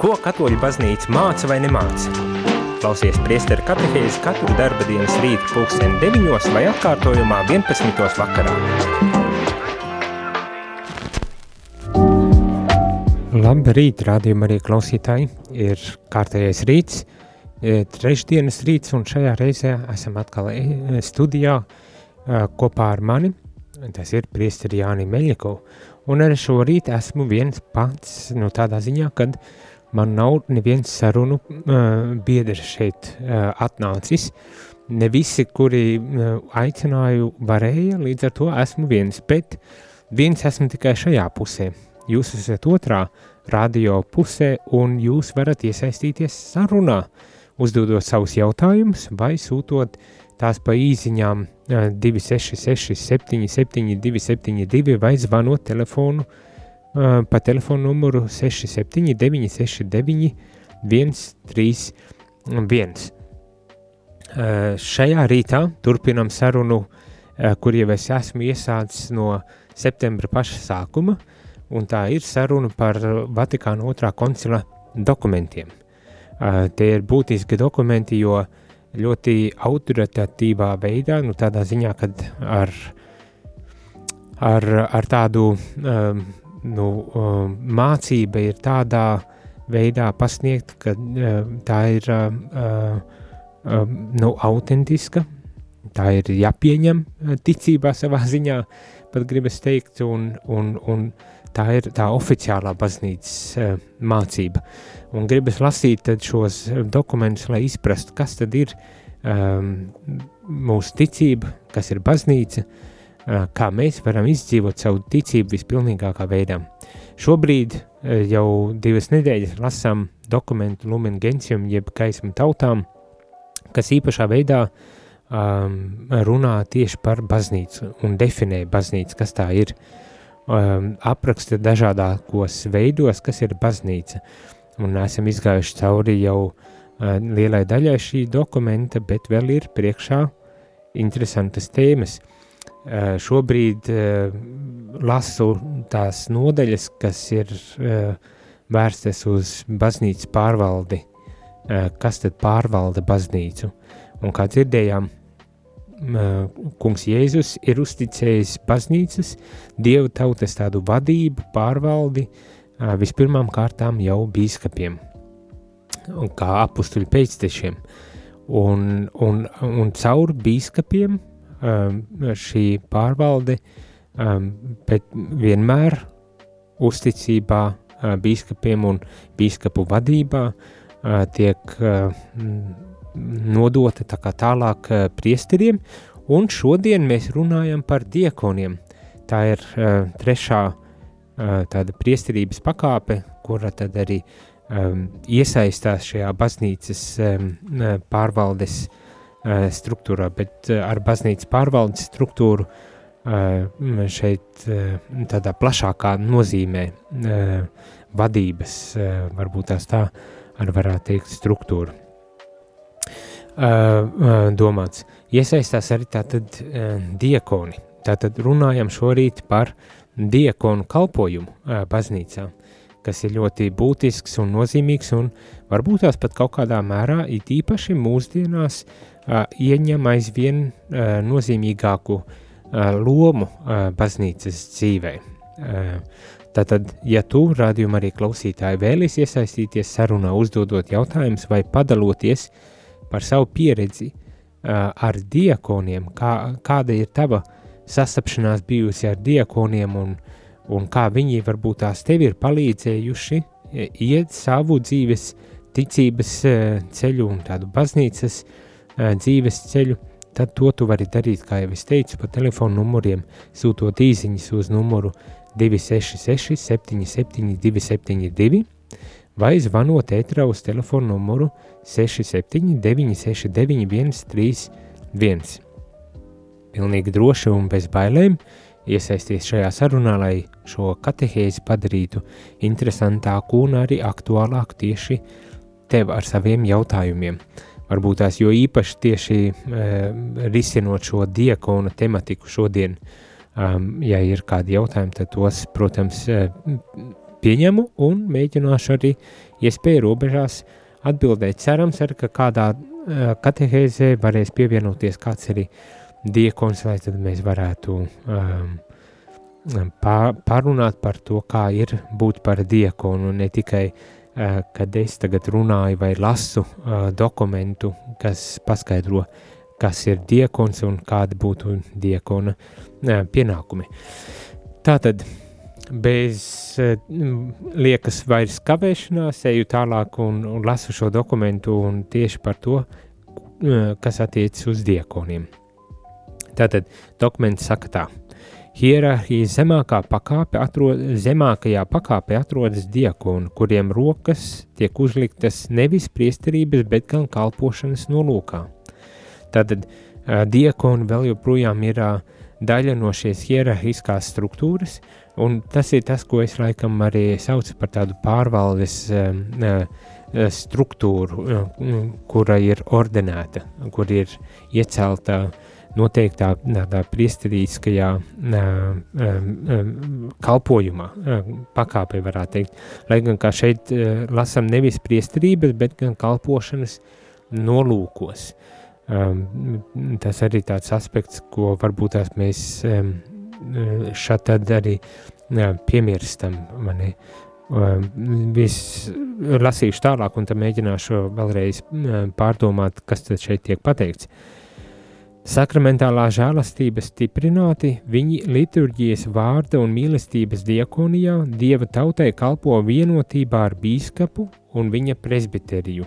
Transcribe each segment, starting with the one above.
Ko katoļu baznīca māca vai nemāca? Klausies priesteru katehēzi katru darba dienas rītu pulksteni 9 vai atkārtojumā 11. vakarā. Labrīt, rādījumi arī klausītāji. Ir kārtējais rīts, e, trešdienas rīts, un šajā reizē esam atkal e, studijā e, kopā ar mani. Tas ir priesteri Jāni Meļikovu. Un arī šorīt esmu viens pats, nu tādā ziņā, kad uh, man nav neviens sarunu uh, biedrs šeit uh, atnācis. Ne visi, kuri uh, aicināju, varēja, līdz ar to esmu viens, bet viens esmu tikai šajā pusē. Jūs esat otrā radio pusē un jūs varat iesaistīties sarunā, uzdodot savus jautājumus vai sūtot tās pa īziņām uh, 266 77 272 vai zvanot telefonu 67969 pa telefonu numuru 679 69 131. Šajā rītā turpinam sarunu, kur jau es esmu iesācis no septembra paša sākuma, un tā ir saruna par Vatikāna otrā koncila dokumentiem. Tie ir būtiski dokumenti, jo ļoti autoritatīvā veidā, nu tādā ziņā, kad ar, ar, ar tādu um, nu, um, mācība ir tādā veidā pasniegta, ka uh, tā ir uh, uh, nu, autentiska, tā ir jāpieņem ticībā savā ziņā, pat gribas teikt, un, un, un tā ir tā oficiālā baznīcas uh, mācība. Un gribas lasīt šos dokumentus, lai izprastu, kas tad ir um, mūsu ticība, kas ir baznīca, uh, kā mēs varam izdzīvot savu ticību vispilnīgākā veidā. Šobrīd jau divas nedēļas lasām dokumentu Lumen Gentium, jeb gaismu tautām, kas īpašā veidā um, runā tieši par baznīcu un definē baznīcu, kas tā ir. Um, apraksta dažādākos veidos, kas ir baznīca. Un esam izgājuši cauri jau uh, lielai daļai šī dokumenta, bet vēl ir priekšā interesantas tēmas. Eh, šobrīd eh, lasu tās nodaļas, kas ir eh, vērstas uz baznīcas pārvaldi, kas tad pārvalda baznīcu. Un kā dzirdējām, kungs Jēzus ir uzticējis baznīcas, dievu tautas tādu vadību, pārvaldi, vispirmām kārtām jau bīskapiem, un kā apustuļu pēctešiem. Un, un, un caur bīskapiem um, šī pārvalde, um, bet vienmēr uzticībā uh, bīskapiem un bīskapu vadībā uh, tiek uh, nodota tā kā tālāk uh, priesteriem, un šodien mēs runājam par diekoniem. Tā ir uh, trešā uh, tāda priesterības pakāpe, kura tad arī um, iesaistās šajā baznīcas um, pārvaldes uh, struktūrā, bet eh, ar baznīcas pārvaldes struktūru eh, šeit tādā plašākā nozīmē vadības, varbūt tās tā arī varētu teikt, struktūra. Domāts. Iesaistās arī tātad diekoni. Tātad runājam šorīt par diekonu kalpojumu baznīcā, kas ir ļoti būtisks un nozīmīgs un varbūt tās pat kaut kādā mērā it īpaši mūsdienās uh, ieņem aizvien nozīmīgāku lomu baznīcas dzīvē. Tātad, ja tu, rādījuma arī klausītāji, vēlies iesaistīties sarunā, uzdodot jautājumus vai padaloties par savu pieredzi ar diekoniem, kā, kāda ir tava sastapšanās bijusi ar diekoniem un, un kā viņi varbūt tās tevi ir palīdzējuši iet savu dzīves ticības ceļu un tādu baznīcas uh, dzīves ceļu, tad to tu vari darīt, kā jau es teicu, pa telefonu numuriem, sūtot īsiņas uz numuru 266 77 272 vai zvanot ētrā uz telefonu numuru 67 969 131. Pilnīgi droši un bez bailēm iesaisties šajā sarunā, lai šo katehēzi padarītu interesantāku un arī aktuālāku tieši tev ar saviem jautājumiem varbūt tās jo īpaši tieši uh, risinot šo diakona tematiku šodien, um, ja ir kādi jautājumi, tad tos, protams, uh, pieņemu un mēģināšu arī iespēju robežās atbildēt. Cerams, ar, ka kādā uh, katehēzē varēs pievienoties kāds arī diekons, lai tad mēs varētu um, pārunāt par to, kā ir būt par diekonu, ne tikai uh, kad es tagad runāju vai lasu uh, dokumentu, kas paskaidro, kas ir diekons un kāda būtu diekona uh, pienākumi. Tātad, bez liekas vairs kavēšanās, eju tālāk un, un lasu šo dokumentu un tieši par to, kas attiecas uz diekoniem. Tātad dokuments saka tā. Hierarhijas zemākā pakāpe atrod, zemākajā pakāpē atrodas diakoni, kuriem rokas tiek uzliktas nevis priesterības, bet gan kalpošanas nolūkā. Tātad diakoni vēl joprojām ir daļa no šīs hierarhiskās struktūras, un tas ir tas, ko es laikam arī saucu par tādu pārvaldes struktūru, kura ir ordenēta, kur ir iecelta uh, noteiktā tādā priesterīskajā kalpojumā, pakāpē varētu teikt. Lai gan kā šeit lasam nevis priesterības, bet gan kalpošanas nolūkos. Tas arī tāds aspekts, ko varbūt tās mēs šad tad arī piemirstam, mani. Viss lasīšu tālāk un tad mēģināšu vēlreiz pārdomāt, kas tad šeit tiek pateikts. Uh, Sakramentālā žēlastība stiprināti, viņi liturģijas vārda un mīlestības diakonijā dieva tautai kalpo vienotībā ar bīskapu un viņa presbiteriju.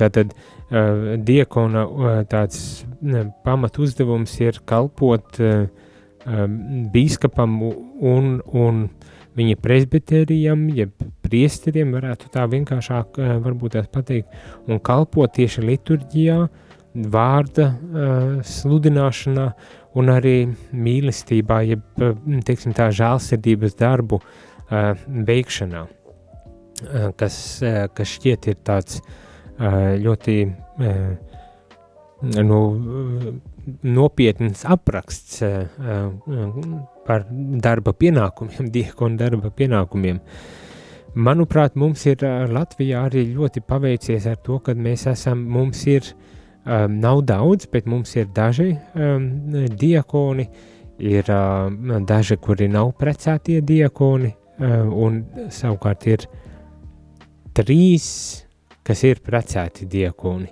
Tātad diakona tāds pamat uzdevums ir kalpot bīskapam un, un viņa presbiterijam, jeb priesteriem, varētu tā vienkāršāk varbūt tās pateikt, un kalpot tieši liturģijā, uh, vārda uh, sludināšanā un arī mīlestībā, jeb teiksim, tā žēlsirdības darbu uh, veikšanā, kas, kas šķiet ir tāds ļoti nu, nopietns apraksts par darba pienākumiem, diekonu darba pienākumiem. Manuprāt, mums ir Latvijā arī ļoti paveicies ar to, ka mēs esam, mums ir uh, Um, nav daudz, bet mums ir daži um, diakoni, ir um, daži, kuri nav precētie diakoni, um, un savukārt ir trīs, kas ir precēti diakoni.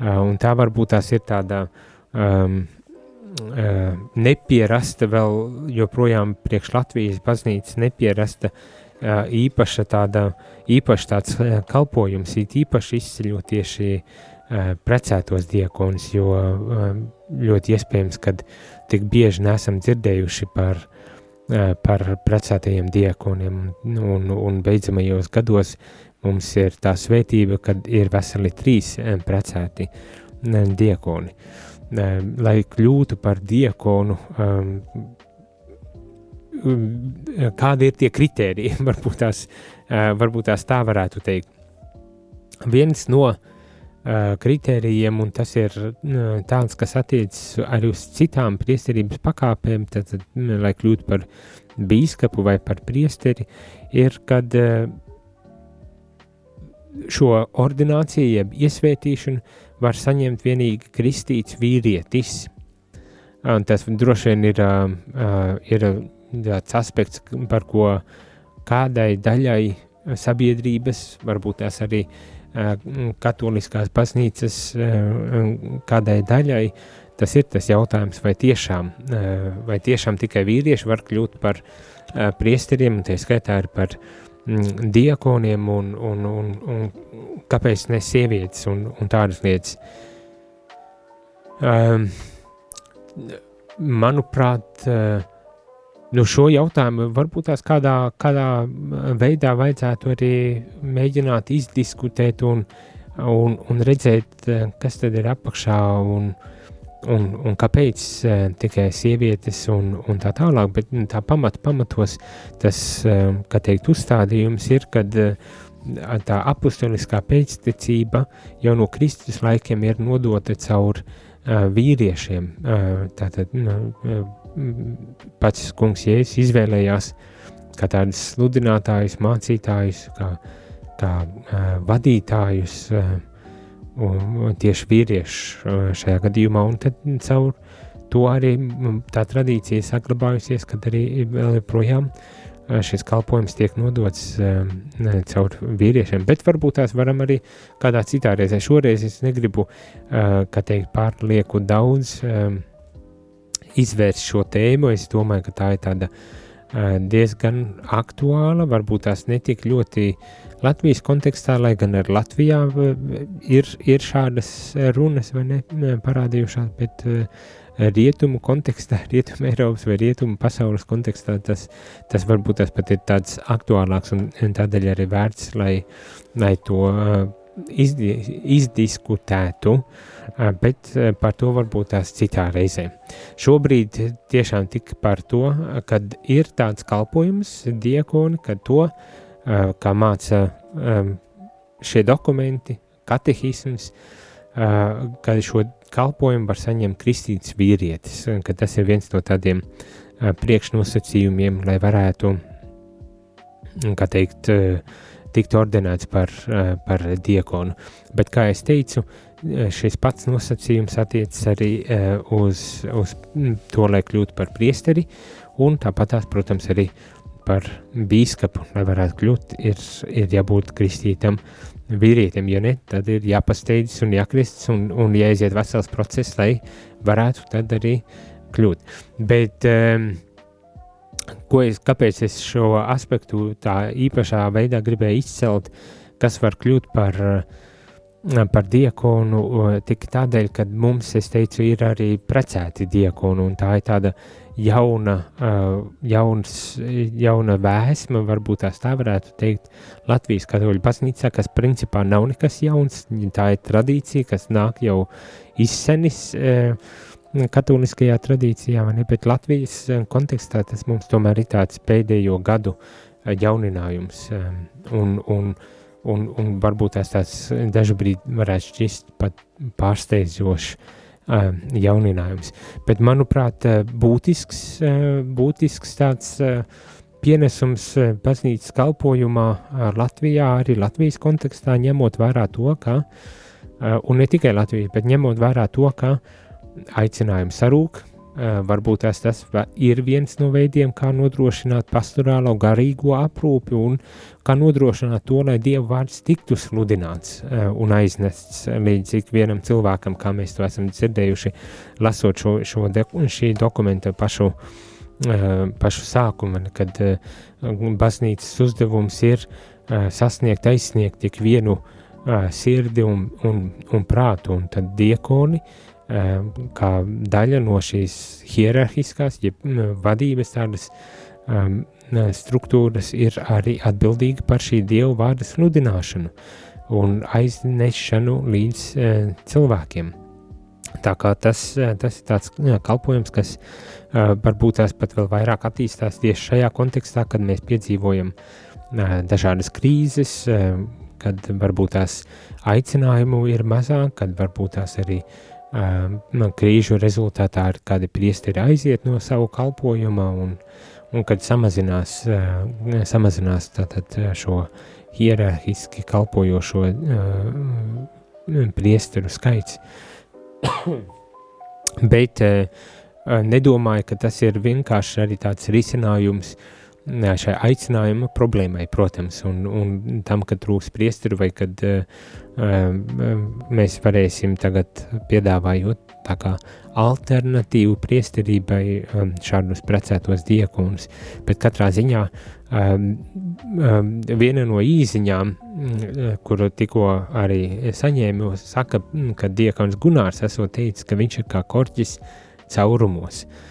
Un tā varbūt tās ir tāda um, uh, nepierasta vēl joprojām priekš Latvijas baznīcas nepierasta uh, īpaša tāda, īpaši tāds uh, kalpojums, īpaši izceļot tieši precētos diekonus, jo eh, ļoti iespējams, ka tik bieži nesam dzirdējuši par, eh, par precētajiem diekoniem, un, un beidzamajos gados mums ir tā svētība, kad ir veseli trīs precēti diekoni. Lai kļūtu par diekonu, kādi ir tie kriteriji, varbūt tās, varbūt tās tā varētu teikt. Viens no uh, kritērijiem, un tas ir tāds, kas attiecas arī uz citām priesterības pakāpēm, tad, tad lai kļūtu par bīskapu vai par priesteri, ir, kad šo ordināciju, jeb iesvētīšanu, var saņemt vienīgi kristīts vīrietis. Un tas droši vien ir, ir tāds aspekts, par ko kādai daļai sabiedrības, varbūt tās arī uh, katoliskās baznīcas kādai daļai, tas ir tas jautājums, vai tiešām, vai tiešām tikai vīrieši var kļūt par priesteriem, un tie skaitā ir par diakoniem, un, un, un, un kāpēc ne sievietes un, un tādas lietas. Manuprāt, uh, Nu, šo jautājumu varbūt tās kādā, kādā veidā vajadzētu arī mēģināt izdiskutēt un, un, un redzēt, kas tad ir apakšā un, un, un kāpēc tikai sievietes un, un tā tālāk, bet tā pamat, pamatos tas, kā teikt, uzstādījums ir, kad tā apustoliskā pēctecība jau no Kristus laikiem ir nodota caur vīriešiem, tātad pats kungs Jēzus izvēlējās kā tādus sludinātājus, mācītājus, kā, kā uh, vadītājus, uh, un tieši vīriešu šajā gadījumā, un tad caur to arī tā tradīcija saglabājusies, kad arī vēl joprojām šis kalpojums tiek nodots ne, caur vīriešiem, bet varbūt tās varam arī kādā citā reizē. Šoreiz es negribu, kā teikt, pārlieku daudz izvērst šo tēmu. Es domāju, ka tā ir tāda diezgan aktuāla, varbūt tās netik ļoti Latvijas kontekstā, lai gan ar Latvijā ir, ir šādas runas ne parādījušās, bet rietumu kontekstā, rietumu Eiropas vai rietumu pasaules kontekstā tas, tas varbūt tas pat ir tāds aktuālāks un, un tādēļ arī vērts, lai, lai to izdi, izdiskutētu, bet par to varbūt tās citā reizē. Šobrīd tiešām tik par to, kad ir tāds kalpojums diakoni, kad to, kā māca šie dokumenti, katehisms, kad šo kalpojumu var saņemt kristīts vīrietis, ka tas ir viens no tādiem priekšnosacījumiem, lai varētu, kā teikt, tikt ordinēts par, par diakonu. Bet, kā es teicu, šis pats nosacījums attiecas arī uz, uz to, lai kļūtu par priesteri, un tāpat tās, protams, arī par bīskapu, lai varētu kļūt, ir, ir jābūt kristītam vīrietim, ja ne, tad ir jāpasteidzas un jākristas un, un jāiziet vesels process, lai varētu tad arī kļūt. Bet, um, ko es, kāpēc es šo aspektu tā īpašā veidā gribēju izcelt, kas var kļūt par, par diakonu, tik tādēļ, ka mums, es teicu, ir arī precēti diakoni, un tā ir tāda jauna, uh, jauns, jauna vēsma, varbūt tās tā varētu teikt, Latvijas katoļu baznīcā, kas principā nav nekas jauns, tā ir tradīcija, kas nāk jau izsenis katoliskajā tradīcijā, ne, bet Latvijas kontekstā tas mums tomēr ir tāds pēdējo gadu jauninājums, um, un, un, un, un varbūt tās tāds dažbrīd varētu šķist pat pārsteidzošs, jauninājums. Bet, manuprāt, būtisks, būtisks tāds pienesums baznīcas kalpojumā Latvijā, arī Latvijas kontekstā, ņemot vērā to, ka, un ne tikai Latvijas, bet ņemot vērā to, ka aicinājumi sarūk, Eh, varbūt tas, tas ir viens no veidiem, kā nodrošināt pastorālo garīgo aprūpi un kā nodrošināt to, lai Dieva vārds tiktu sludināts eh, un aiznests līdz ikvienam cilvēkam, kā mēs to esam dzirdējuši, lasot šo, šo de, šī dokumenta pašu, eh, pašu sākumu, kad baznīcas uzdevums ir sasniegt, aizsniegt tik vienu sirdi un, un, un prātu, un tad diekoni, uh, kā daļa no šīs hierarhiskās, jeb vadības tādas um, struktūras, ir arī atbildīga par šī dievu vārda sludināšanu un aiznešanu līdz uh, cilvēkiem. Tā kā tas, tas ir tāds kalpojums, kas uh, varbūt tās pat vēl vairāk attīstās tieši šajā kontekstā, kad mēs piedzīvojam uh, dažādas krīzes, uh, kad varbūt tās aicinājumu ir mazāk, kad varbūt tās arī uh, man krīžu rezultātā ar kādi priesteri aiziet no savu kalpojuma un, un kad samazinās, samazinās tātad šo hierarhiski kalpojošo priesteru skaits. Bet nedomāju, ka tas ir vienkārši arī tāds risinājums uh, šai aicinājuma problēmai, protams, un, un tam, ka trūks priesteru, vai kad uh, mēs varēsim tagad piedāvājot tā kā alternatīvu priesterībai um, šādus precētos diekonus, bet katrā ziņā um, um, viena no īziņām, kuru tikko arī saņēmu, saka, ka diekons Gunārs esot teicis, ka viņš ir kā korķis caurumos. Uh,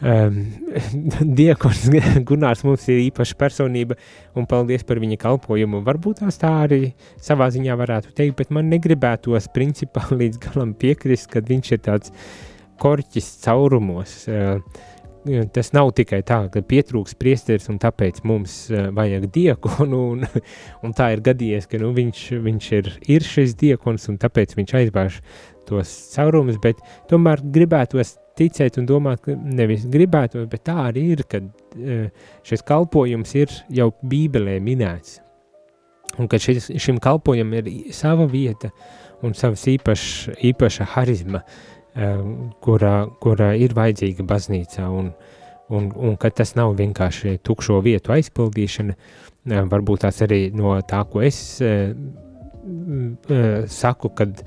Diekons Gunārs mums ir īpaša personība, un paldies par viņa kalpojumu. Varbūt tās tā arī savā ziņā varētu teikt, bet man negribētos principā līdz galam piekrist, ka viņš ir tāds korķis caurumos. Uh, tas nav tikai tā, ka pietrūks priesteris un tāpēc mums uh, vajag diekonu, un, un tā ir gadījies, ka nu, viņš, viņš ir, ir šis diekons un tāpēc viņš aizbāž tos caurumus, bet tomēr gribētos ticēt un domāt, ka nevis gribētu, bet tā arī ir, ka šis kalpojums ir jau bībelē minēts. Un ka šis, šim kalpojumam ir sava vieta un savas īpaš, īpaša harizma, kura, kura ir vajadzīga baznīcā un, un, un ka tas nav vienkārši tukšo vietu aizpildīšana, varbūt tās arī no tā, ko es saku, kad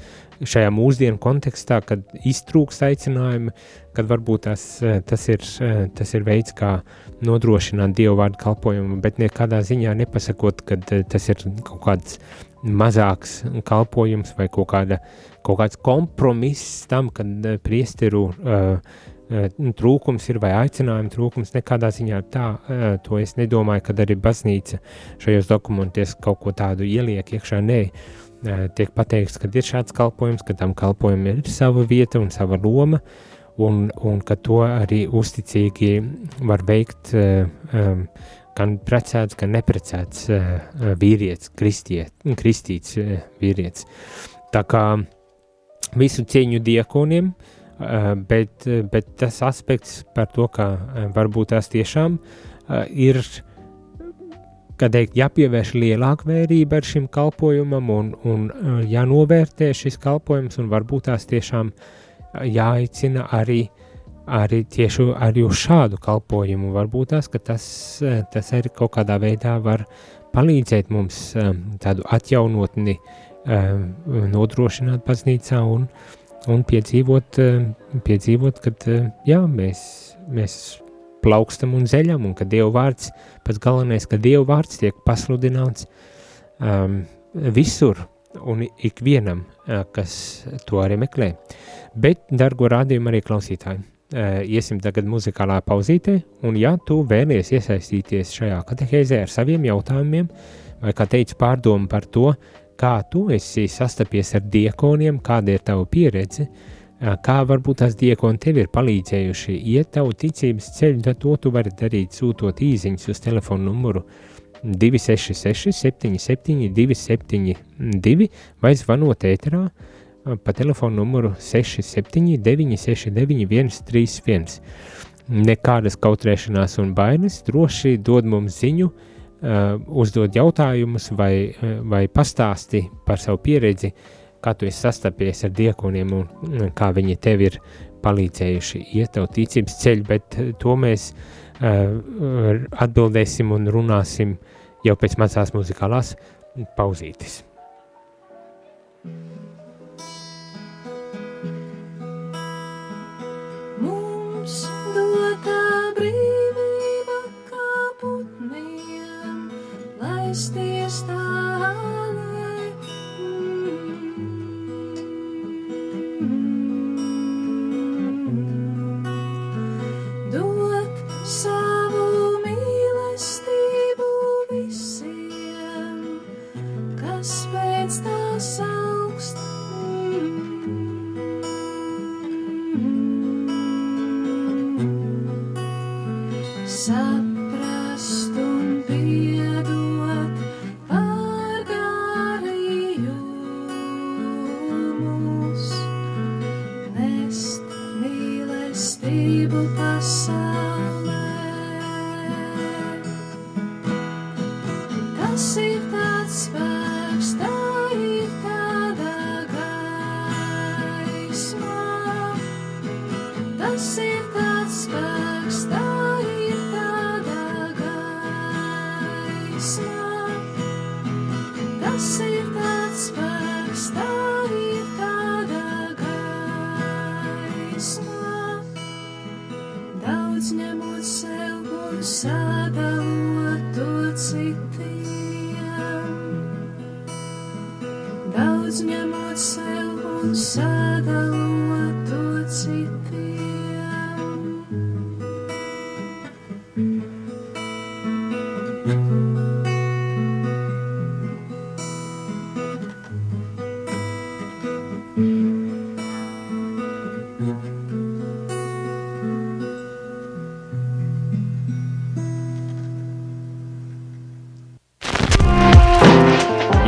šajā mūsdienu kontekstā, kad iztrūkst aicinājumi, kad varbūt tas, tas, ir, tas ir veids, kā nodrošināt dievu vārdu kalpojumu, bet nekādā ziņā nepasakot, ka tas ir kaut kāds mazāks kalpojums vai kaut, kāda, kaut kāds kompromiss tam, kad priesteru uh, trūkums ir vai aicinājuma trūkums. Nekādā ziņā tā, to es nedomāju, kad arī baznīca šajos dokumentos kaut ko tādu ieliek iekšā. Nē, tiek pateikts, ka ir šāds kalpojums, ka tam kalpojumam ir sava vieta un sava loma, un, un ka to arī uzticīgi var veikt um, gan precēts, gan neprecēts uh, vīrietis, kristiet, kristīts uh, vīrietis. Tā kā visu cieņu diekoniem, uh, bet, bet tas aspekts par to, ka varbūt tās tiešām ir uh, kā teikt, jāpievērš lielāka vērība ar šim kalpojumam un, un uh, jānovērtē šis kalpojums un varbūt tās tiešām uh, jāicina arī, arī tieši arī uz šādu kalpojumu. Varbūt tās, ka tas, uh, tas arī kaut kādā veidā var palīdzēt mums um, tādu atjaunotni um, nodrošināt baznīcā un, un piedzīvot, um, piedzīvot kad jā, mēs, mēs plaukstam un zeļam, un ka Dieva vārds, pats galvenais, ka Dieva vārds tiek pasludināts um, visur un ikvienam, uh, kas to arī meklē. Bet, dargo rādījumu arī klausītāji, uh, iesim tagad muzikālā pauzītē, un ja tu vēlies iesaistīties šajā katehēzē ar saviem jautājumiem, vai, kā teicu, pārdomu par to, kā tu esi sastapies ar diekoniem, kāda ir tava pieredze, uh, kā varbūt tās diekoni tev ir palīdzējuši iet tavu ticības ceļu, tad to tu vari darīt sūtot īziņas uz telefonu numuru 266 77 272 vai zvanot ēterā pa telefonu numuru 679 969 131. Nekādas kautrēšanās un bailes, droši dod mums ziņu, uzdod jautājumus vai, vai pastāsti par savu pieredzi, uh, kā tu esi sastapies ar diekoniem un kā viņi tev ir palīdzējuši iet tev ticības ceļu, bet eh, to mēs uh, atbildēsim un runāsim jau pēc mazās muzikālās pauzītes. Mums dotā brīvība kā putniem, laisties tā.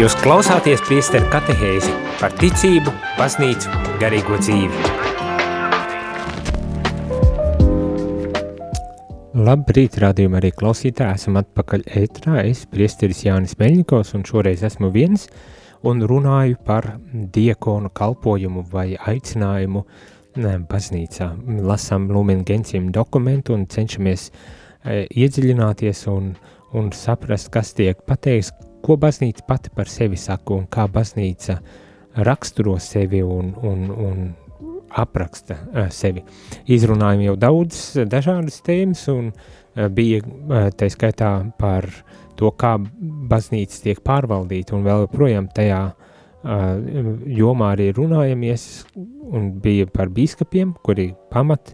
Jūs klausāties priesteru katehēzi par ticību, baznīcu, garīgo dzīvi. Labrīt, rādījumā arī klausītāji, esam atpakaļ ētrā, es priesteris Jānis Meļņikovs un šoreiz esmu viens un runāju par diekonu kalpojumu vai aicinājumu baznīcā. Lasām Lumen Gentium dokumentu un cenšamies e, iedziļināties un, un saprast, kas tiek pateikts, ko baznīca pati par sevi saka un kā baznīca raksturo sevi un, un, un apraksta uh, sevi. Izrunājam jau daudz dažādas tēmas, un uh, bija tā skaitā par to, kā baznīca tiek pārvaldīta, un vēl joprojām tajā jomā arī runājamies, un bija par bīskapiem, kuri pamat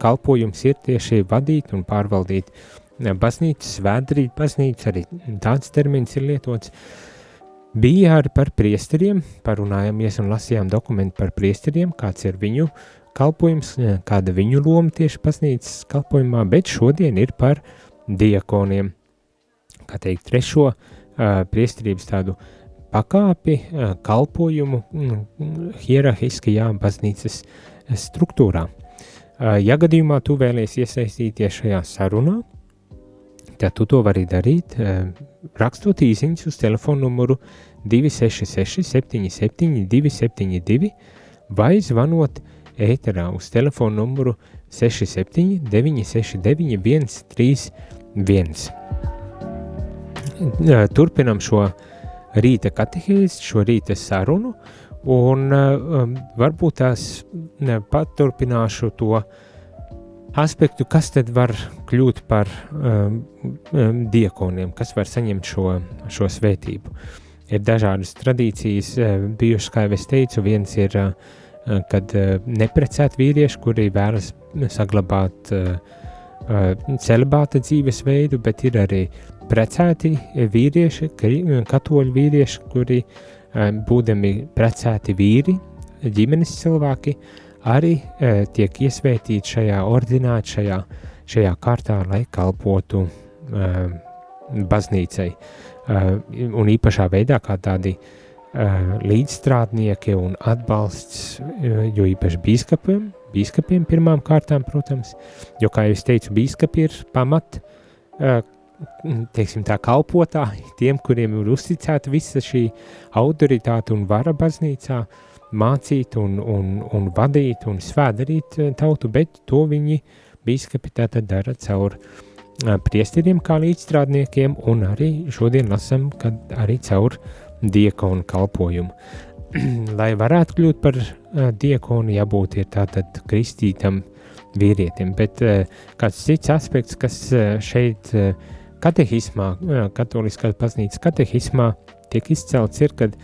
kalpojums ir tieši vadīt un pārvaldīt uh, baznīcu, svētdrīt baznīcu, arī tāds termins ir lietots, uh, Bija arī par priesteriem, parunājāmies un lasījām dokumentu par priesteriem, kāds ir viņu kalpojums, kāda viņu loma tieši pasnīcas kalpojumā, bet šodien ir par diakoniem, kā teikt, trešo uh, priesterības tādu pakāpi uh, kalpojumu uh, hierarhiskajā baznīcas struktūrā. Uh, ja gadījumā tu vēlies iesaistīties šajā sarunā, tad tu to vari darīt, uh, rakstot īsiņus uz telefonu numuru 266 77 272 vai zvanot ēterā uz telefonu numuru 67 969 131. Turpinam šo rīta katehēzi, šo rīta sarunu, un um, varbūt tās paturpināšu to aspektu, kas tad var kļūt par um, um, diekoniem, kas var saņemt šo, šo svētību. Uh, ir dažādas tradīcijas eh, bijušas, kā jau es teicu, viens ir, eh, kad eh, neprecēti vīrieši, kuri vēlas saglabāt celibāta dzīvesveidu, bet ir arī precēti vīrieši, katoļu vīrieši, kuri būdami precēti vīri, ģimenes cilvēki, arī tiek iesvētīti šajā ordināti, šajā, šajā kārtā, lai kalpotu baznīcai. Uh, un īpašā veidā kā tādi uh, līdzstrādnieki un atbalsts, uh, jo īpaši bīskapiem, bīskapiem pirmām kārtām, protams, jo, kā jau es teicu, bīskapi ir pamat, teiksim tā, kalpotāji tiem, kuriem ir uzticēta visa šī autoritāte un vara baznīcā, mācīt un, un, un vadīt un svēdarīt tautu, bet to viņi bīskapi tātad dara caur uh, priesteriem kā līdzstrādniekiem, un arī šodien lasam, kad arī caur diekonu kalpojumu. Lai varētu kļūt par diekonu, jābūt ir tātad kristītam vīrietim, bet kāds cits aspekts, kas šeit katehismā, katoliskās baznīcas katehismā tiek izcelts, ir, kad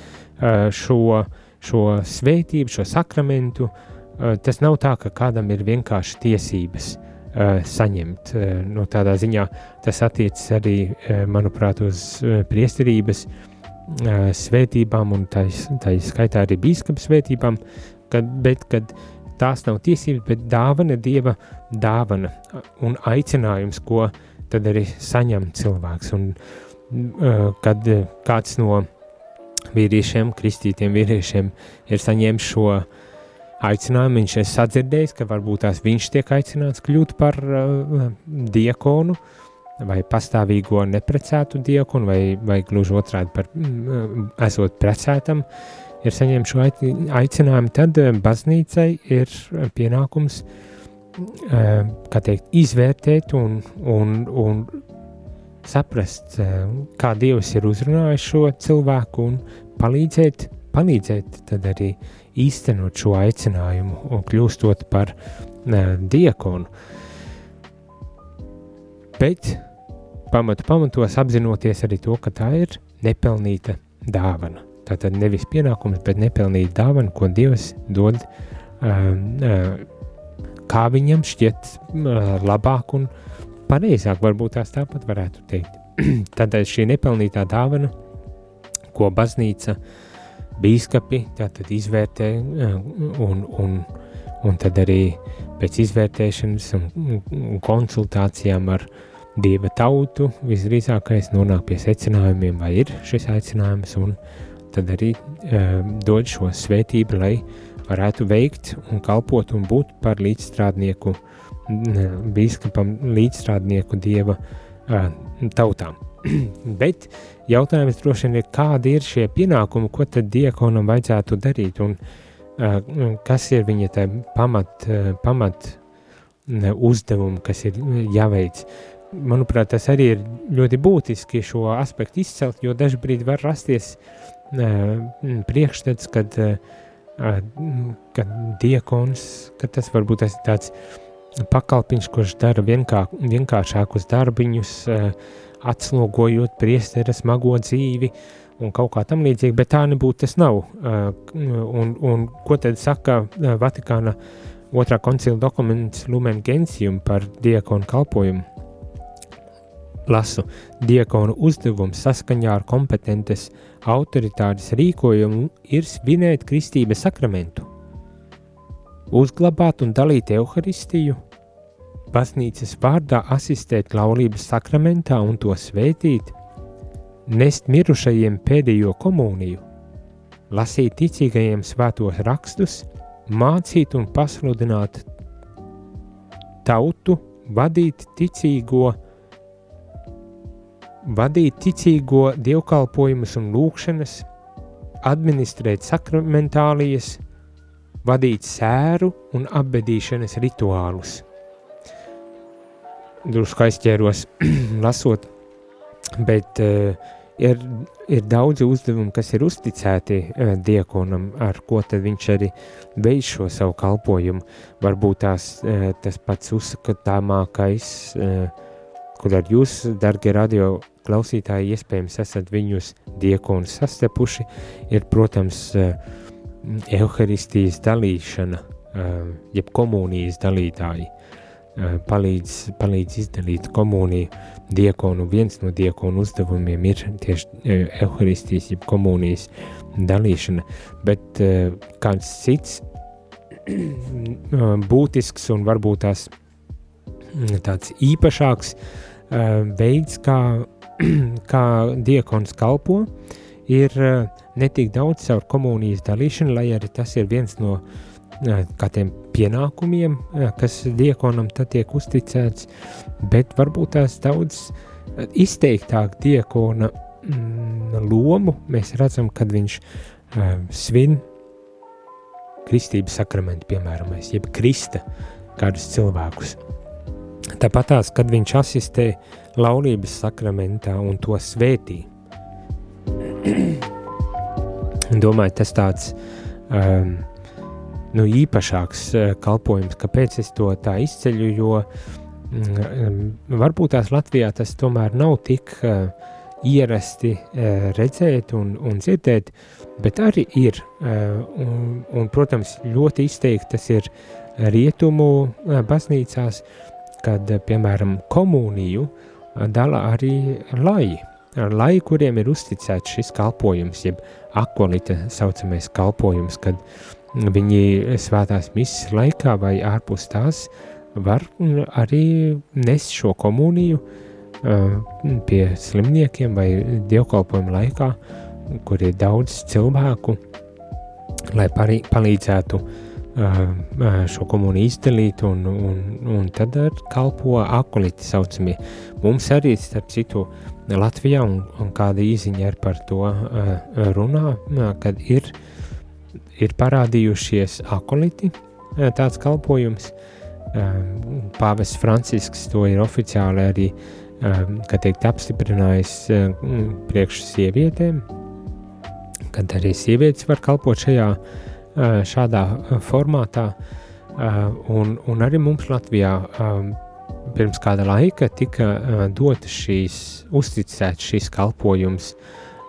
šo, šo svētību, šo sakramentu, tas nav tā, ka kādam ir vienkārši tiesības – uh, saņemt. Uh, no tādā ziņā tas attiecas arī, manuprāt, uz priesterības svētībām un tā skaitā arī bīskapa svētībām, kad, bet kad tās nav tiesības, bet dāvana, dieva dāvana un aicinājums, ko tad arī saņem cilvēks. Un, kad kāds no vīriešiem, kristītiem vīriešiem ir saņēmis šo uh, aicinājumu. Viņš ir sadzirdējis, ka varbūt tās viņš tiek aicināts kļūt par uh, diakonu vai pastāvīgo neprecētu diakonu, vai, vai gluži otrādi par mm, esot precētam, ir saņēmis šo aicinājumu, tad uh, baznīcai ir pienākums uh, teikt, izvērtēt un, un, un saprast, uh, kā Dievs ir uzrunājis šo cilvēku un palīdzēt, palīdzēt arī uh, īstenot šo aicinājumu un kļūstot par diakonu. Bet pamatu pamatos apzinoties arī to, ka tā ir nepelnīta dāvana. Tā tad nevis pienākums, bet nepelnīta dāvana, ko Dievs dod, uh, uh, kā viņam šķiet labāk un pareizāk, varbūt tās tāpat varētu teikt. Tad šī nepelnītā dāvana, ko baznīca uh, bīskapi tātad izvērtē un, un, un tad arī pēc izvērtēšanas un konsultācijām ar dieva tautu visdrīzākais nonāk pie secinājumiem, vai ir šis aicinājums, un tad arī uh, dod šo svētību, lai varētu veikt un kalpot un būt par līdzstrādnieku bīskapam līdzstrādnieku dieva tautām. Bet jautājums droši vien ir, kādi ir šie pienākumi, ko tad diekonam vajadzētu darīt un kas ir viņa pamat, pamat uzdevumi, kas ir jāveic. Manuprāt, tas arī ir ļoti būtiski šo aspektu izcelt, jo dažbrīd var rasties priekšstats, kad, kad diekons, ka tas varbūt tas ir tāds pakalpiņš, kurš dara vienkā, vienkāršākus darbiņus, atslogojot priestera smago dzīvi un kaut kā tam līdzīgi, bet tā nebūtu tas nav. Un, un ko tad saka Vatikāna otrā koncila dokuments Lumen Gentium par diekonu kalpojumu? Lasu, diekonu uzdevums saskaņā ar kompetences autoritātes rīkojumu ir svinēt kristības sakramentu, uzglabāt un dalīt evaharistiju, baznīcas vārdā asistēt laulības sakramentā un to svētīt, nest mirušajiem pēdējo komuniju, lasīt ticīgajiem svētos rakstus, mācīt un pasludināt tautu, vadīt ticīgo, vadīt ticīgo dievkalpojumus un lūkšanas, administrēt sakramentālijas, vadīt sēru un apbedīšanas rituālus drusku aizķēros lasot, bet uh, ir, ir daudzi uzdevumi, kas ir uzticēti uh, diekonam, ar ko tad viņš arī veids šo savu kalpojumu. Varbūt tās, uh, tas pats uzskatāmākais, uh, kur ar jūs, dargie radio klausītāji, iespējams esat viņus diekonus sastepuši, ir, protams, uh, Euharistijas dalīšana, uh, jeb komunijas dalītāji. Uh, palīdz, palīdz izdalīt komuniju. Diekonu, viens no diekonu uzdevumiem ir tieši evaharistijas, jeb komunijas dalīšana, bet kāds cits būtisks un varbūt tās tāds īpašāks veids, kā, kā diekons kalpo, ir ne tik daudz caur komunijas dalīšanu, lai arī tas ir viens no uh, kādiem pienākumiem, kas diekonam tiek uzticēts, bet varbūt tās daudz izteiktāk diekona mm, lomu mēs redzam, kad viņš svin kristības sakramentu, piemēram, jeb krista kādus cilvēkus. Tāpat tās, kad viņš asistē laulības sakramentā un to svētī. Domāju, tas tāds um, nu, īpašāks eh, kalpojums. Kāpēc es to tā izceļu? Jo mm, varbūt tās Latvijā tas tomēr nav tik uh, ierasti redzēt un, un dzirdēt, bet arī ir. Un, un, protams, ļoti izteikti tas ir rietumu baznīcās, kad, piemēram, komuniju dala arī laji. Lai kuriem ir uzticēts šis kalpojums, jeb akolita saucamais kalpojums, kad uh, viņi svētās misijas laikā vai ārpus tās var arī nest šo komuniju uh, pie slimniekiem vai dievkalpojumu laikā, kur ir daudz cilvēku, lai parī, palīdzētu uh, šo komuniju izdalīt, un, un, un tad kalpo akulīti saucamie. Mums arī, starp citu, Latvijā, un, un kāda īziņa ir par to uh, runā, kad ir uh, ir parādījušies akoliti, eh, tāds kalpojums. Eh, Pāvests Francisks to ir oficiāli arī, eh, teikt, apstiprinājis priekš sievietēm, kad arī sievietes var kalpot šajā, šādā formātā, un, un arī mums Latvijā pirms kāda laika tika dotas šīs, uzticēts šīs kalpojums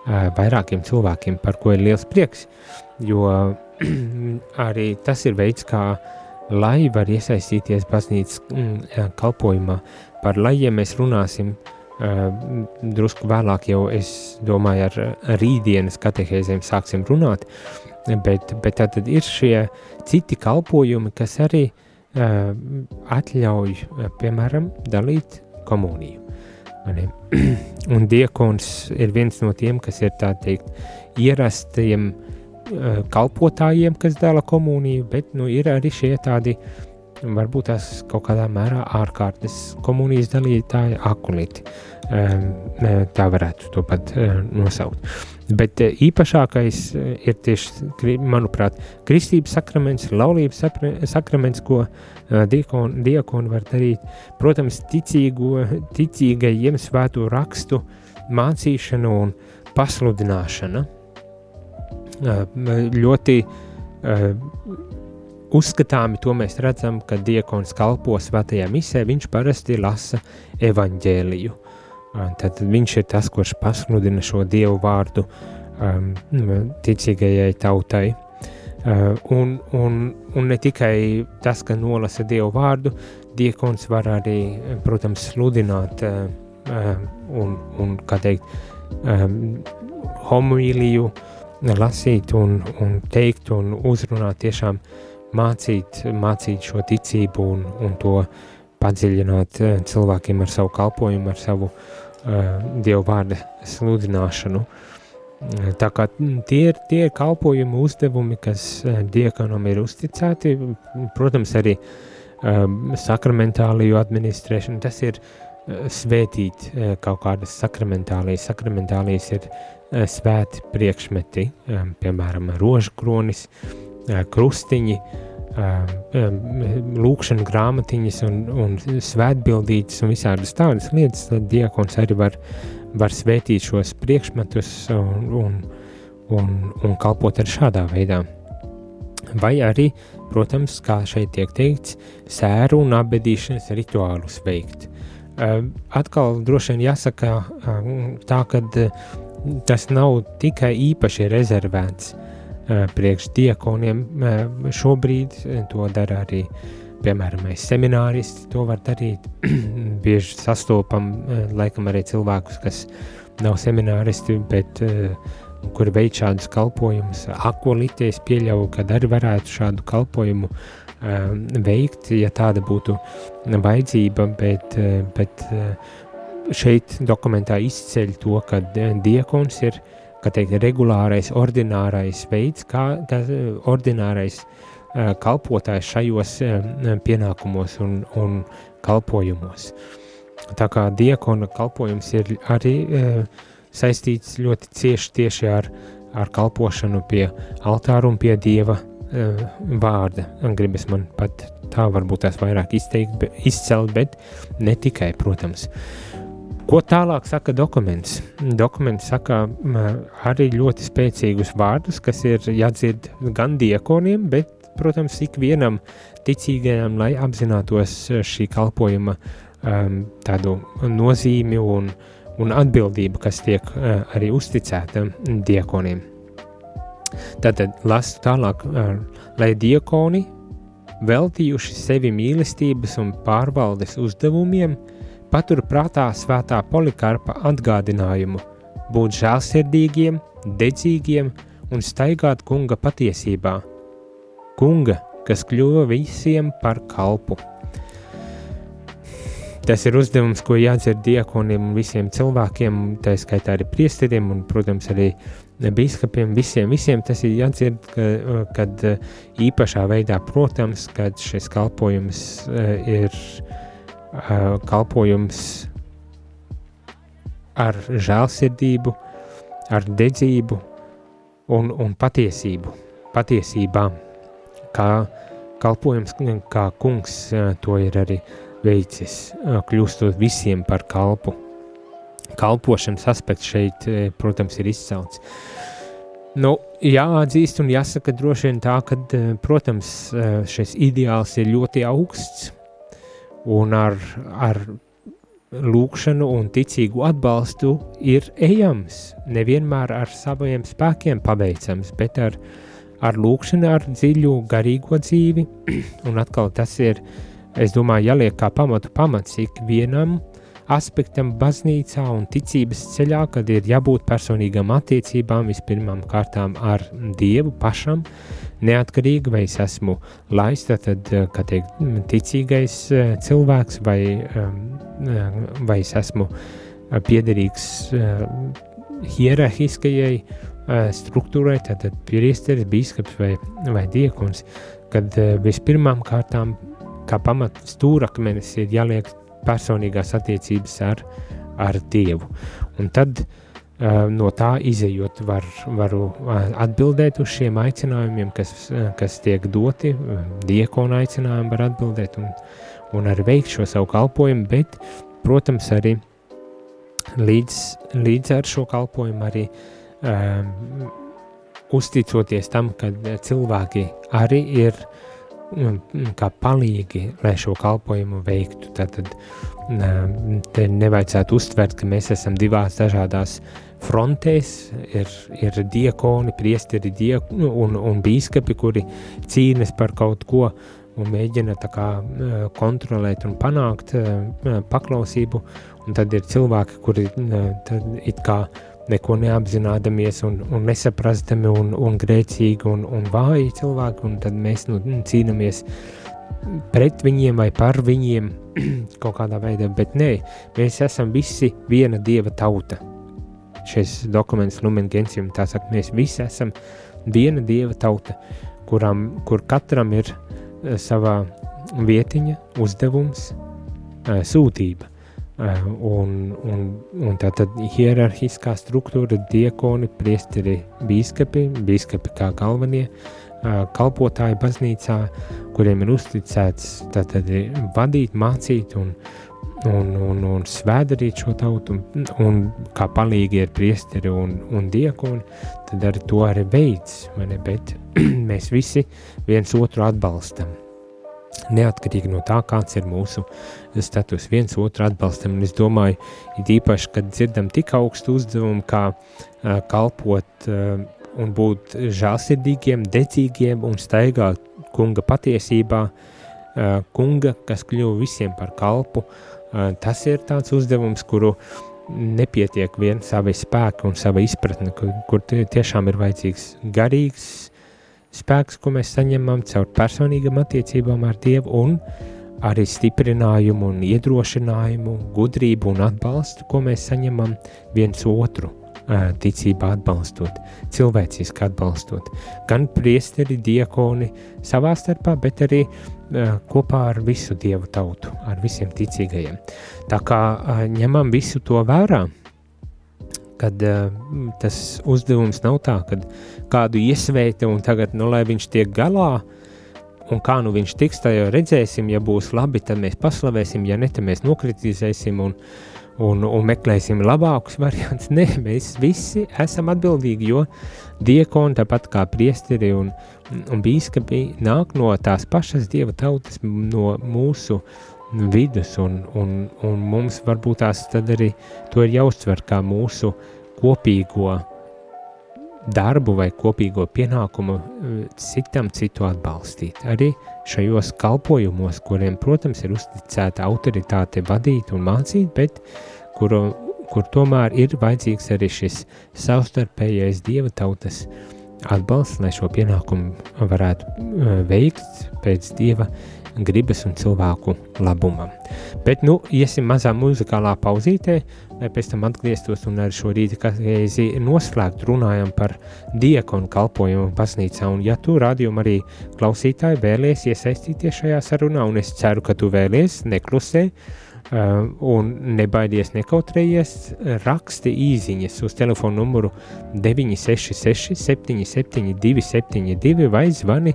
vairākiem cilvēkiem, par ko ir liels prieks, jo arī tas ir veids, kā lai var iesaistīties baznīcas mm, kalpojumā. Par lajiem mēs runāsim drusku vēlāk, jau es domāju, ar rītdienas katehēzēm sāksim runāt, bet, bet tad ir šie citi kalpojumi, kas arī atļauj, piemēram, dalīt komuniju. Un diekons ir viens no tiem, kas ir teikt ierastiem uh, kalpotājiem, kas dala komuniju, bet nu, ir arī šie tādi varbūt tās kaut kādā mērā ārkārtas komunijas dalītāja akulīti. Tā varētu to pat nosaukt. Bet īpašākais ir tieši, manuprāt, kristības sakraments, laulības sakraments, ko diakoni, diakoni var darīt. Protams, ticīgo, ticīgajiem svēto rakstu mācīšana un pasludināšana. Ļoti uzskatāmi to mēs redzam, kad diekons kalpo svētajā misē, viņš parasti lasa evaņģēliju. Tad viņš ir tas, kurš pasludina šo dievu vārdu um, ticīgajai tautai. Uh, un, un, un ne tikai tas, ka nolasa dievu vārdu, diekons var arī, protams, sludināt uh, uh, un, un kā teikt, um, homīliju, lasīt un, un teikt un uzrunāt tiešām mācīt, mācīt šo ticību un, un to padziļināt eh, cilvēkiem ar savu kalpošanu, ar savu uh, dievu vārdu sludināšanu. Eh, tā kā tie ir tie kalpojumu uzdevumi, kas diekanam ir uzticēti, protams, arī um, sakramentāliju administrēšana, tas ir uh, svētīt uh, kaut kādas sakramentālijas. Sakramentālijas ir svēti priekšmeti, um, piemēram, rožu kronis, uh, krustiņi, lūkšana grāmatiņas un, un svētbildītas un visādas tādas lietas, tad diakons arī var, var svētīt šos priekšmetus un, un, un, un kalpot ar šādā veidā. Vai arī, protams, kā šeit tiek teikts, sēru un apbedīšanas rituālus veikt. Atkal droši vien jāsaka tā, ka tas nav tikai īpaši rezervēts Eh, priekšdiekoniem eh, šobrīd eh, to dara arī, piemēram, semināristi to var darīt. Bieži sastopam, laikam, arī cilvēkus, kas nav semināristi, bet kuri veic šādus kalpojumus. Akolīties pieļauju, ka arī varētu šādu kalpojumu veikt, ja tāda būtu vajadzība, bet, bet šeit dokumentā izceļ to, ka diekons ir kā teikt, regulārais, ordinārais veids, kā, kā ordinārais kalpotājs šajos pienākumos un, un kalpojumos. Tā kā diakona kalpojums ir arī saistīts ļoti cieši tieši ar, ar kalpošanu pie altāra un pie dieva vārda. Gribas man pat tā varbūt tās vairāk izteikt, izcelt, bet ne tikai, protams. Uh, Ko tālāk saka dokuments? Dokuments saka arī ļoti spēcīgus vārdus, kas ir jādzird gan diekoniem, bet, protams, ikvienam ticīgajam, lai apzinātos šī kalpojuma um, tādu nozīmi un, un atbildību, kas tiek uh, arī uzticēta diekoniem. Tātad lasu tālāk, uh, lai diekoni veltījuši sevi mīlestības un pārvaldes uzdevumiem, uh, patur prātā svētā polikarpa atgādinājumu būt žēlsirdīgiem, dedzīgiem un staigāt kunga patiesībā. Kunga, kas kļuva visiem par kalpu. Tas ir uzdevums, ko jādzird diekoniem un visiem cilvēkiem, tā skaitā arī priesteriem un, protams, arī biskupiem, visiem, visiem tas ir jādzird, ka, kad īpašā veidā, protams, kad šis kalpojums ir kalpojums ar žēlsirdību, ar dedzību un, un patiesību, patiesībām, kā kalpojums, kā kungs to ir arī veicis, kļūstot visiem par kalpu. Kalpošanas aspekts šeit, protams, ir izcelts. Nu, jāatzīst un jāsaka droši vien tā, ka, protams, šis ideāls ir ļoti augsts, un ar, ar lūkšanu un ticīgu atbalstu ir ejams. Nevienmēr ar saviem spēkiem paveicams, bet ar, ar lūkšanu, ar dziļu garīgo dzīvi. un atkal tas ir, es domāju, jāliek kā pamatu pamats ikvienam aspektam baznīcā un ticības ceļā, kad ir jābūt personīgām attiecībām vispirmām kārtām ar Dievu pašam, neatkarīga, vai es esmu laista, tad, eh, kā teikt, ticīgais eh, cilvēks, vai, ehm, eh, vai es esmu piederīgs hierarhiskajai struktūrai, tātad priesteris, bīskaps vai, vai diekons, kad vispirmām kārtām kā pamat stūrakmenis ir jāliek personīgās attiecības ar, ar Dievu. Un tad uh, no tā izējot var, varu atbildēt uz šiem aicinājumiem, kas, kas tiek doti, diekona aicinājumu var atbildēt un, un arī veikt šo savu kalpojumu, bet, protams, arī līdz, līdz ar šo kalpojumu arī um, uzticoties tam, ka cilvēki arī ir kā palīgi, lai šo kalpojumu veiktu. Tad, te nevajadzētu uztvert, ka mēs esam divās dažādās frontēs, ir, ir diakoni, priesteri diek, un, un bīskapi, kuri cīnas par kaut ko un mēģina kā, kontrolēt un panākt paklausību, un tad ir cilvēki, kuri it kā neko neapzinādamies un, un nesaprastami un, un grēcīgi un, un vāji cilvēki, un tad mēs nu, cīnāmies pret viņiem vai par viņiem kaut kādā veidā, bet nē, mēs esam visi viena dieva tauta. Šis dokuments Lumen Gentium tā saka, mēs visi esam viena dieva tauta, kuram, kur katram ir uh, savā vietiņa, uzdevums, uh, sūtība. Eh, un, un, un tā tad hierarhiskā struktūra, diekoni, priesteri, bīskapi, bīskapi kā galvenie eh, kalpotāji baznīcā, kuriem ir uzticēts tātad vadīt, mācīt un, un, un, un svēdarīt šo tautu, un, un kā palīgi ir priesteri un, un diekoni, tad arī to arī veids, bet mēs visi viens otru atbalstam neatkarīgi no tā, kāds ir mūsu status, viens otru atbalstam. Un es domāju, it īpaši, kad dzirdam tik augstu uzdevumu, kā uh, kalpot uh, un būt žālsirdīgiem, dedzīgiem un staigāt kunga patiesībā, uh, kunga, kas kļuva visiem par kalpu, uh, tas ir tāds uzdevums, kuru nepietiek vien savi spēki un sava izpratne, kur, kur tiešām ir vajadzīgs garīgs, spēks, ko mēs saņemam caur personīgām attiecībām ar Dievu, un arī stiprinājumu, un iedrošinājumu, gudrību un atbalstu, ko mēs saņemam viens otru. Ticībā atbalstot, cilvēciski atbalstot gan priesteri, diakoni savā starpā, bet arī uh, kopā ar visu dievu tautu, ar visiem ticīgajiem. Tā kā uh, ņemam visu to vērā, kad uh, tas uzdevums nav tā, ka kādu iesvēta un tagad, nu, lai viņš tiek galā, un kā nu viņš tiks, tā jau redzēsim, ja būs labi, tad mēs paslavēsim, ja ne, tad mēs nokritizēsim un, un, un meklēsim labākus variantus. Nē, mēs visi esam atbildīgi, jo diekoni, tāpat kā priesteri un, un bīskapi, nāk no tās pašas dieva tautas, no mūsu vidus, un, un, un mums varbūt tās tad arī to ir jāuztver kā mūsu kopīgo darbu vai kopīgo pienākumu eh, citam citu atbalstīt. Arī šajos kalpojumos, kuriem, protams, ir uzticēta autoritāte vadīt un mācīt, bet kuru, kur tomēr ir vajadzīgs arī šis savstarpējais dieva tautas atbalsts, lai šo pienākumu varētu eh, veikt pēc dieva gribas un cilvēku labumam. Bet, nu, iesim mazā muzikālā pauzītē, lai pēc tam atgrieztos un ar šo rīti reizi noslēgt runājam par diekonu kalpojumu baznīcā. Un ja tu rādījumu arī klausītāji vēlies iesaistīties šajā sarunā, un es ceru, ka tu vēlies neklusē, Uh, un nebaidies nekautrējies, raksti īsiņas uz telefona numuru 966, 772, 72 vai zvani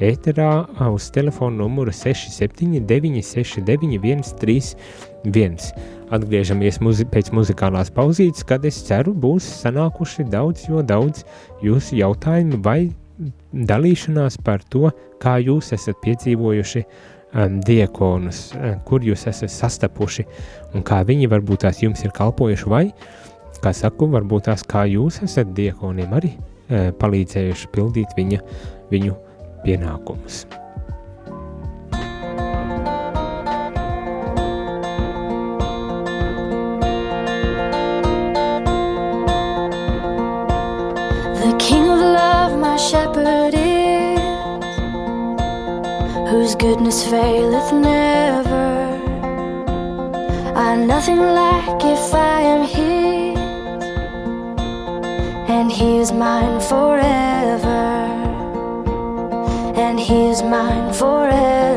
ēterā uz telefona numuru 679, 691, 131. Atgriežamies muzi pēc muzikālās pauzītes, kad es ceru, būs sanākuši daudz, jo daudz jūsu jautājumu vai dalīšanās par to, kā jūs esat piedzīvojuši uh, um, diekonus, um, kur jūs esat sastapuši un kā viņi varbūt tās jums ir kalpojuši, vai, kā saku, varbūt tās kā jūs esat diekoniem arī uh, palīdzējuši pildīt viņa, viņu pienākumus. Goodness faileth never. I'm nothing like if I am His, and He is mine forever, and He is mine forever.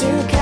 to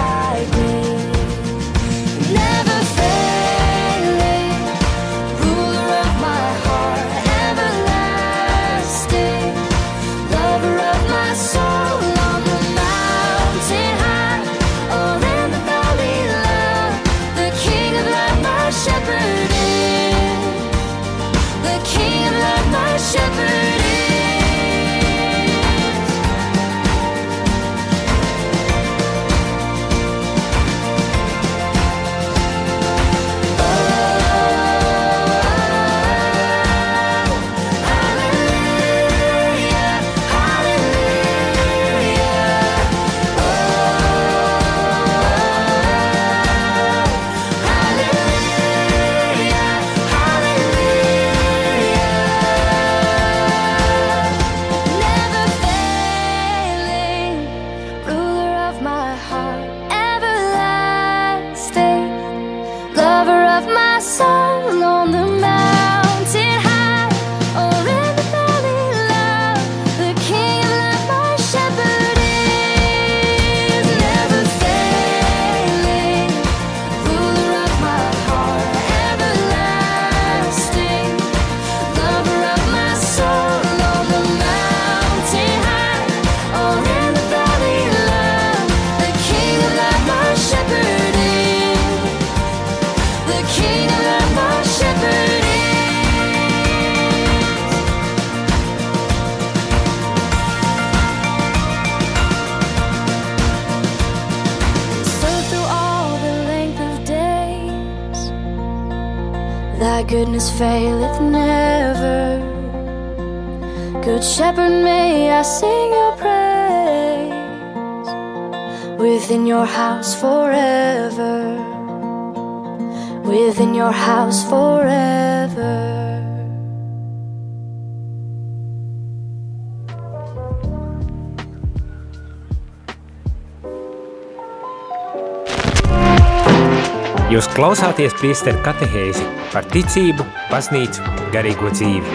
goodness faileth never. Good shepherd, may I sing your praise within your house forever. Within your house forever. Jūs klausāties priesteru katehēzi par ticību, baznīcu, garīgo dzīvi.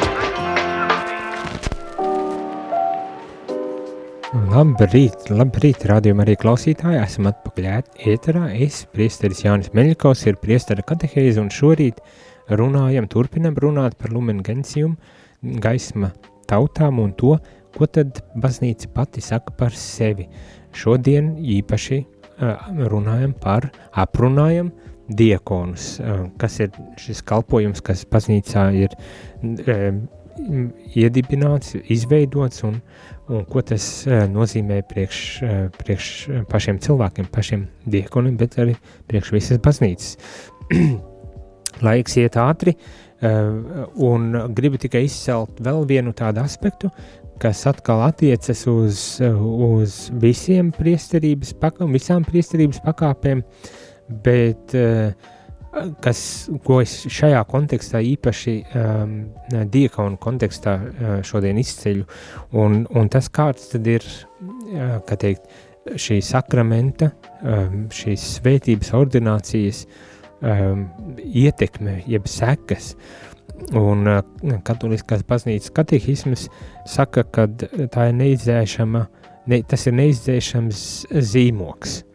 Labrīt, labrīt, rādījumā arī klausītāji, esam atpakaļ ēterā, es, priesteris Jānis Meļakovs, ir priestera katehēzi, un šorīt runājam, turpinam runāt par lumen gentium, gaisma tautām un to, ko tad baznīca pati saka par sevi. Šodien īpaši uh, runājam par, aprunājam diekonus, kas ir šis kalpojums, kas baznīcā ir iedibināts, izveidots un, un ko tas nozīmē priekš, priekš pašiem cilvēkiem, pašiem diekoniem, bet arī priekš visas baznīcas. Laiks iet ātri, un gribu tikai izcelt vēl vienu tādu aspektu, kas atkal attiecas uz, uz visiem priesterības, visām priesterības pakāpēm, uh, bet uh, kas, ko es šajā kontekstā īpaši um, diakonu kontekstā uh, šodien izceļu, un, un tas kāds tad ir, uh, kā teikt, šī sakramenta, um, šīs svētības ordinācijas um, ietekme, jeb sekas, un uh, katoliskās baznīcas katehismas saka, ka tā ir neizdzēšama, ne, tas ir neizdzēšams zīmoks, Eh,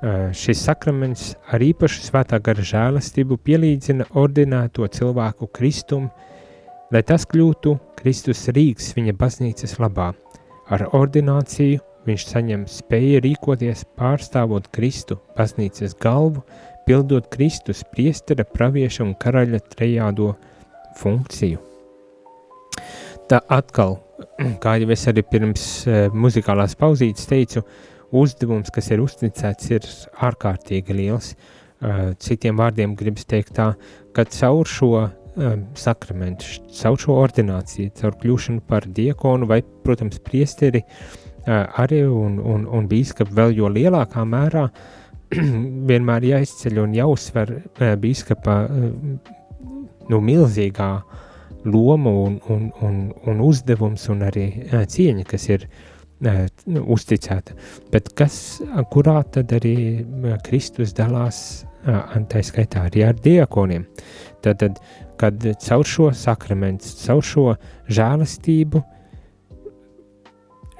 šis sakraments ar īpašu svētā gara žēlastību pielīdzina ordinēto cilvēku kristumu, lai tas kļūtu Kristus rīks viņa baznīcas labā. Ar ordināciju viņš saņem spēju rīkoties pārstāvot Kristu baznīcas galvu, pildot Kristus priestera, pravieša un karaļa trejādo funkciju. Tā atkal, kā jau es arī pirms muzikālās pauzītes teicu, uh, uzdevums, kas ir uzticēts, ir ārkārtīgi liels. Uh, citiem vārdiem gribas teikt tā, ka caur šo sakramentu, caur šo ordināciju, caur kļūšanu par diekonu vai, protams, priesteri, uh, arī un, un, un bīskapu vēl jo lielākā mērā vienmēr jāizceļ un jāuzsver uh, bīskapa nu, milzīgā loma un, un, un, un uzdevums un arī cieņa, kas ir nu, uzticēta. Bet kas, kurā tad arī Kristus dalās, tā skaitā arī ar diakoniem. Tad, tad kad caur šo sakramentu, caur šo žēlastību,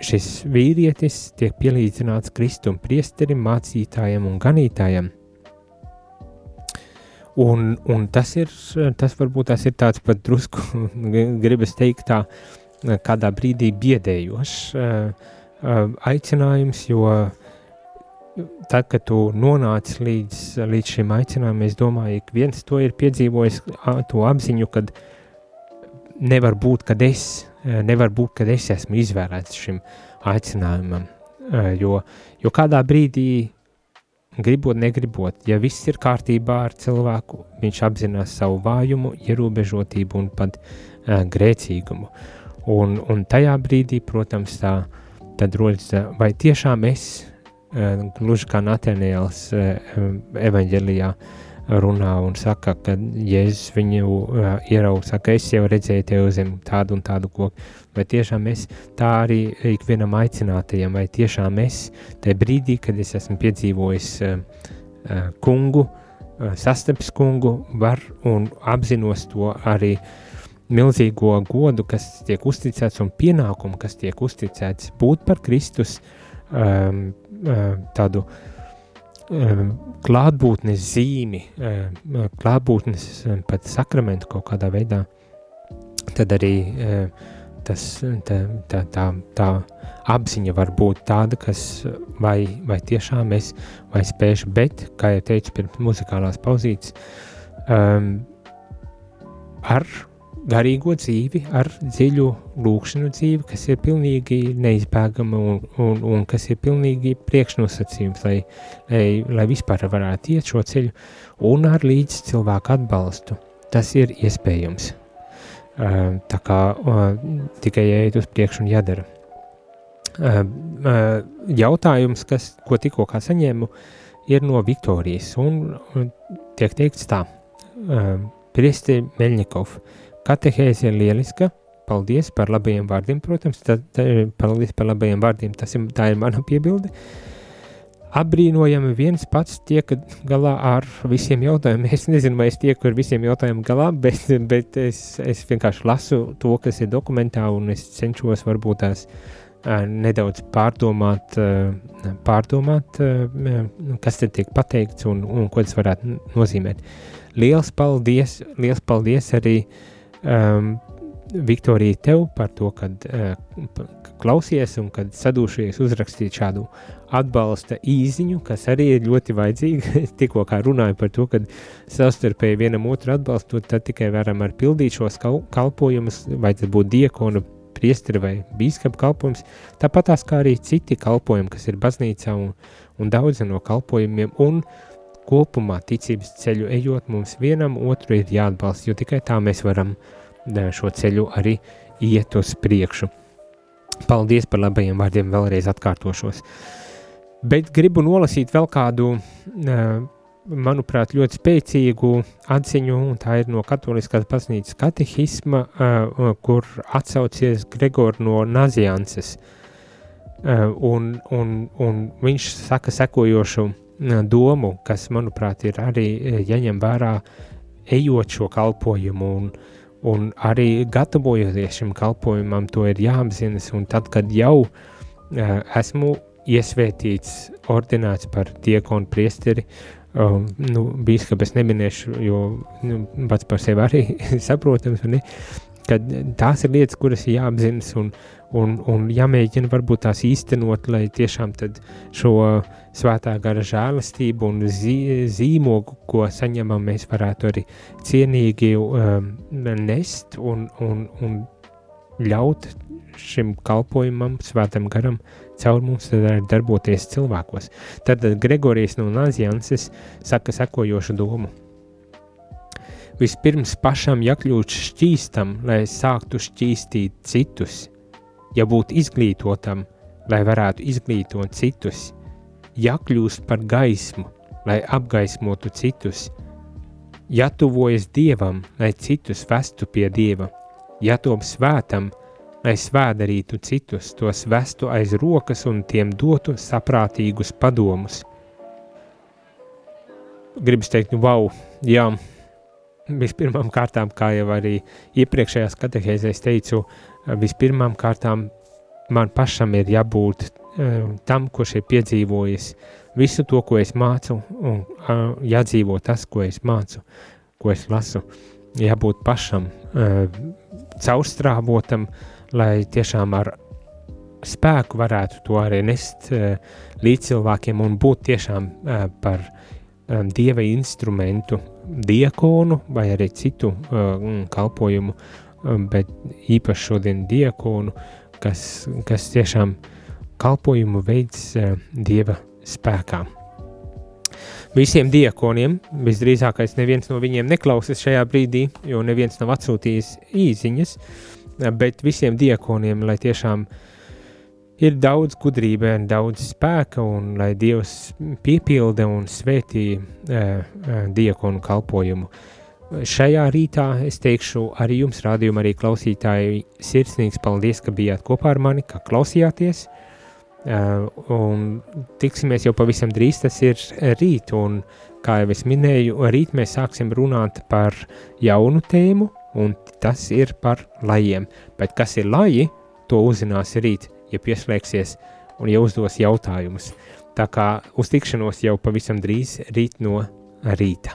šis vīrietis tiek pielīdzināts Kristum, priesterim, mācītājam un ganītājam. Un, un tas ir, tas varbūt tas ir tāds pat drusku, gribas teikt tā, kādā brīdī biedējošs aicinājums, jo tad, kad tu nonāc līdz, līdz šim aicinājumam, es domāju, ka viens to ir piedzīvojis, to apziņu, kad nevar būt, kad es Eh, nevar būt, ka es esmu izvēlēts šim aicinājumam. Eh, jo, jo kādā brīdī, gribot, negribot, ja viss ir kārtībā ar cilvēku, viņš apzinās savu vājumu, ierobežotību un pat uh, grēcīgumu. Un, un tajā brīdī, protams, tā tad rodas, vai tiešām es, uh, gluži kā Natānijāls uh, evaņģelijā, uh, runā un saka, ka Jēzus viņu uh, ierauga, saka, es jau redzēju tev zem tādu un tādu koku, vai tiešām es tā arī ikvienam aicinātajam, vai tiešām es tajā brīdī, kad es esmu piedzīvojis uh, uh, kungu, uh, sastapis kungu, var un apzinos to arī milzīgo godu, kas tiek uzticēts un pienākumu, kas tiek uzticēts būt par Kristus um, uh, tādu Um, klātbūtnes zīmi, um, klātbūtnes um, pat sakramentu kaut kādā veidā, tad arī tas, tā, tā, tā, tā apziņa var būt tāda, kas vai, vai tiešām es vai spēšu, bet, kā jau teicu pirms muzikālās pauzītes, um, ar garīgo dzīvi, ar dziļu lūkšanu dzīvi, kas ir pilnīgi neizbēgama un, un, un kas ir pilnīgi priekšnosacījums, lai, lai, lai vispār varētu iet šo ceļu, un ar līdz cilvēku atbalstu. Tas ir iespējams. Tā kā tikai jāiet uz priekšu un jādara. Jautājums, kas, ko tikko saņēmu, ir no Viktorijas, un tiek teikts tā. Priesti Meļņikovs Katehēze ir lieliska. Paldies par labajiem vārdiem, protams. Tad, tad, paldies par labajiem vārdiem. Tas ir, tā ir mana piebilde. Apbrīnojami viens pats tiek galā ar visiem jautājumiem. Es nezinu, vai es tieku ar visiem jautājumiem galā, bet, bet es, es vienkārši lasu to, kas ir dokumentā, un es cenšos varbūt tās nedaudz pārdomāt, pārdomāt uh, kas te tiek pateikts un, un ko tas varētu nozīmēt. Liels paldies, liels paldies arī uh, um, Viktorija, tev par to, ka uh, klausies un kad sadūšies uzrakstīt šādu atbalsta īziņu, kas arī ir ļoti vajadzīga. Tikko kā runāju par to, ka savstarpēji vienam otru atbalstot, tad tikai varam ar pildīt šos kalpojumus, vai tas būtu diekonu, priesteri vai bīskapa kalpojums, tāpat tās kā arī citi kalpojumi, kas ir baznīcā un, un daudzi no kalpojumiem, un kopumā ticības ceļu ejot, mums vienam otru ir jāatbalsta, jo tikai tā mēs varam šo ceļu arī iet uz priekšu. Paldies par labajiem vārdiem, vēlreiz atkārtošos. Bet gribu nolasīt vēl kādu, manuprāt, ļoti spēcīgu atziņu, un tā ir no Katoliskās baznīcas katehisma, kur atsaucies Gregor no Nazianses. Un, un, un viņš saka sekojošu domu, kas, manuprāt, ir arī jāņem vērā, ejot šo kalpojumu un, un arī gatavojoties šim kalpojumam, to ir jāapzinas. Un tad, kad jau esmu iesvētīts, ordinēts par diekonu priesteri, um, nu, bīskaps neminēšu, jo nu, pats par sevi arī saprotams, ne? kad tās ir lietas, kuras ir jāapzinas un, un, un jāmēģina varbūt tās īstenot, lai tiešām šo svētā gara žēlastību un zī, zīmogu, ko saņemam, mēs varētu arī cienīgi um, nest un, un, un ļaut šim kalpojumam, svētam garam, caur mums darboties cilvēkos. Tad Gregorijas no Nazianses saka sekojošu domu. Vispirms pašam jākļūt šķīstam, lai sāktu šķīstīt citus – jābūt izglītotam, lai varētu izglītot citus, jākļūst par gaismu, lai apgaismotu citus, ja tuvojas Dievam, lai citus vestu pie Dieva, ja top svētam, lai svēdarītu citus, tos vestu aiz rokas un tiem dotu saprātīgus padomus. Gribas teikt, nu, wow, jā, vispirmām kārtām, kā jau arī iepriekšējās katehēzēs teicu, vispirmām kārtām man pašam ir jābūt uh, tam, kurš ir piedzīvojis visu to, ko es mācu, un jādzīvo tas, ko es mācu, ko es lasu. Jābūt pašam uh, caurstrāvotam, lai tiešām ar spēku varētu to arī nest uh, līdz cilvēkiem un būt tiešām par dieva instrumentu, diakonu vai arī citu kalpojumu, um, bet īpaši šodien diakonu, kas, kas tiešām kalpojumu veids uh, dieva spēkā. Visiem diakoniem visdrīzākais neviens no viņiem neklausās šajā brīdī, jo neviens nav atsūtījis īsiņas, bet visiem diakoniem, lai tiešām ir daudz gudrība, daudz spēka, un lai Dievs piepilda un svētī uh, diakonu kalpojumu. Šajā rītā es teikšu arī jums, rādījumā, arī klausītāji, sirsnīgs paldies, ka bijāt kopā ar mani, ka klausījāties. Uh, un tiksimies jau pavisam drīz, tas ir rīt, un kā jau es minēju, rīt mēs sāksim runāt par jaunu tēmu, un tas ir par lajiem. Bet kas ir laji, to uzzinās rīt, ja pieslēgsies un ja uzdos jautājumus. Tā kā uz tikšanos jau pavisam drīz rīt no rīta.